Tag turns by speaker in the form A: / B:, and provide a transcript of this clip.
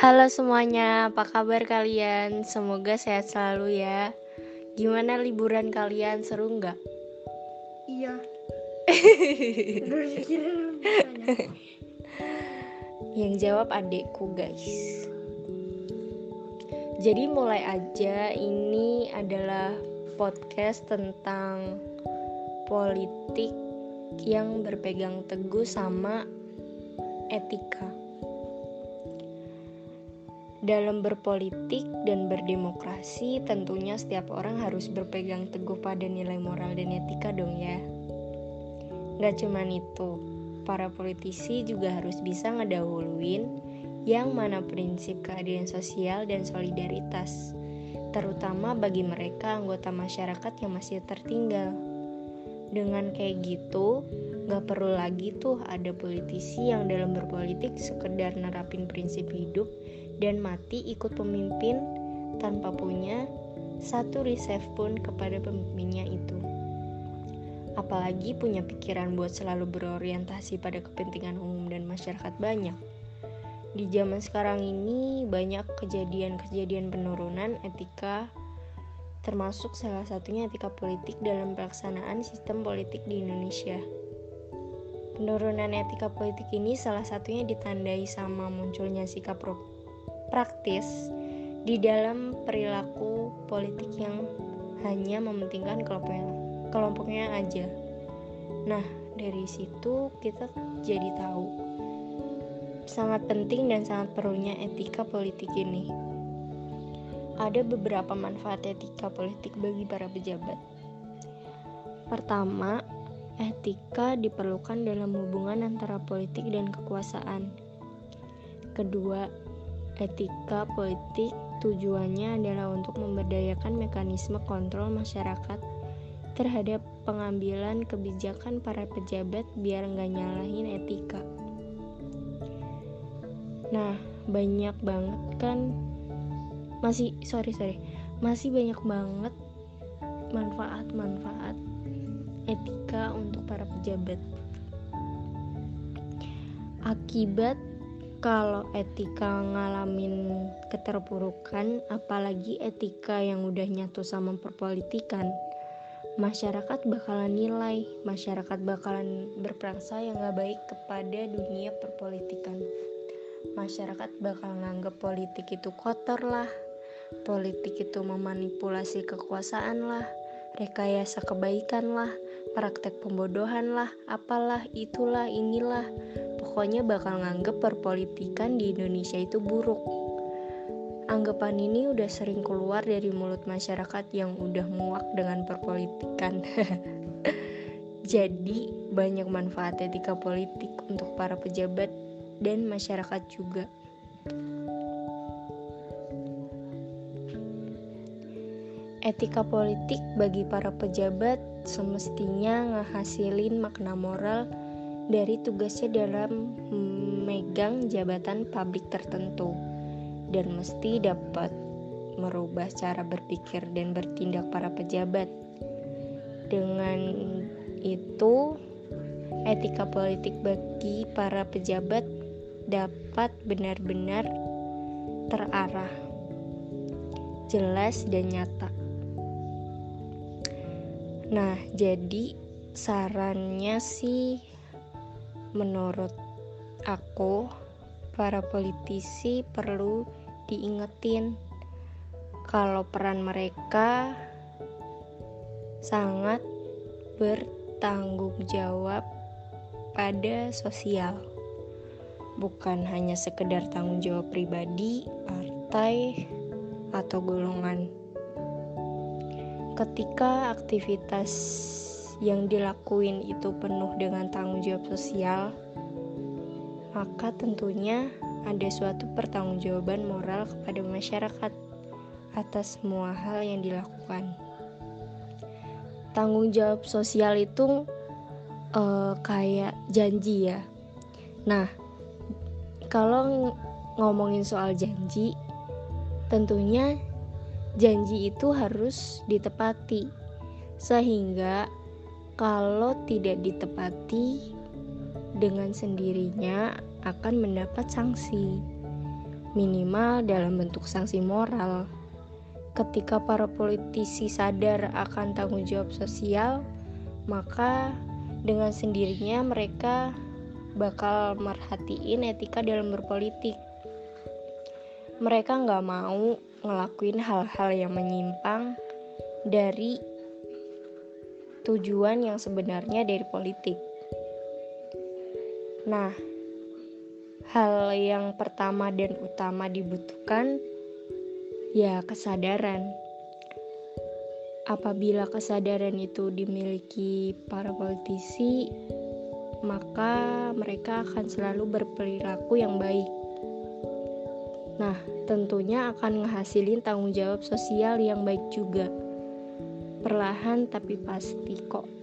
A: Halo semuanya, apa kabar kalian? Semoga sehat selalu ya. Gimana liburan kalian? Seru nggak?
B: Iya.
A: Yang jawab adekku guys. Jadi mulai aja ini adalah podcast tentang politik yang berpegang teguh sama etika. Dalam berpolitik dan berdemokrasi, tentunya setiap orang harus berpegang teguh pada nilai moral dan etika dong ya. Gak cuman itu, para politisi juga harus bisa ngedahuluin yang mana prinsip keadilan sosial dan solidaritas, terutama bagi mereka anggota masyarakat yang masih tertinggal. Dengan kayak gitu, gak perlu lagi tuh ada politisi yang dalam berpolitik sekedar nerapin prinsip hidup dan mati ikut pemimpin tanpa punya satu reserve pun kepada pemimpinnya itu. Apalagi punya pikiran buat selalu berorientasi pada kepentingan umum dan masyarakat banyak. Di zaman sekarang ini banyak kejadian-kejadian penurunan etika termasuk salah satunya etika politik dalam pelaksanaan sistem politik di Indonesia. Penurunan etika politik ini salah satunya ditandai sama munculnya sikap praktis di dalam perilaku politik yang hanya mementingkan kelompoknya, kelompoknya aja. Nah, dari situ kita jadi tahu sangat penting dan sangat perlunya etika politik ini. Ada beberapa manfaat etika politik bagi para pejabat. Pertama, etika diperlukan dalam hubungan antara politik dan kekuasaan. Kedua, Etika politik tujuannya adalah untuk memberdayakan mekanisme kontrol masyarakat terhadap pengambilan kebijakan para pejabat biar nggak nyalahin etika. Nah, banyak banget kan masih sorry sorry masih banyak banget manfaat-manfaat etika untuk para pejabat. Akibat kalau etika ngalamin keterpurukan, apalagi etika yang udah nyatu sama perpolitikan, masyarakat bakalan nilai, masyarakat bakalan berprangsa yang gak baik kepada dunia perpolitikan. Masyarakat bakal nganggap politik itu kotor lah, politik itu memanipulasi kekuasaan lah, rekayasa kebaikan lah, praktek pembodohan lah, apalah, itulah, inilah, pokoknya bakal nganggep perpolitikan di Indonesia itu buruk. Anggapan ini udah sering keluar dari mulut masyarakat yang udah muak dengan perpolitikan. Jadi, banyak manfaat etika politik untuk para pejabat dan masyarakat juga. Etika politik bagi para pejabat semestinya ngehasilin makna moral dari tugasnya dalam memegang jabatan publik tertentu dan mesti dapat merubah cara berpikir dan bertindak para pejabat. Dengan itu, etika politik bagi para pejabat dapat benar-benar terarah, jelas, dan nyata. Nah, jadi sarannya sih Menurut aku, para politisi perlu diingetin kalau peran mereka sangat bertanggung jawab pada sosial. Bukan hanya sekedar tanggung jawab pribadi, partai, atau golongan. Ketika aktivitas yang dilakuin itu penuh dengan tanggung jawab sosial, maka tentunya ada suatu pertanggungjawaban moral kepada masyarakat atas semua hal yang dilakukan. Tanggung jawab sosial itu uh, kayak janji ya. Nah, kalau ngomongin soal janji, tentunya janji itu harus ditepati sehingga kalau tidak ditepati dengan sendirinya akan mendapat sanksi. minimal dalam bentuk sanksi moral. Ketika para politisi sadar akan tanggung jawab sosial, maka dengan sendirinya mereka bakal merhatiin etika dalam berpolitik. Mereka nggak mau ngelakuin hal-hal yang menyimpang dari tujuan yang sebenarnya dari politik. Nah, hal yang pertama dan utama dibutuhkan ya kesadaran. Apabila kesadaran itu dimiliki para politisi, maka mereka akan selalu berperilaku yang baik. Nah, tentunya akan ngehasilin tanggung jawab sosial yang baik juga. Perlahan tapi pasti kok.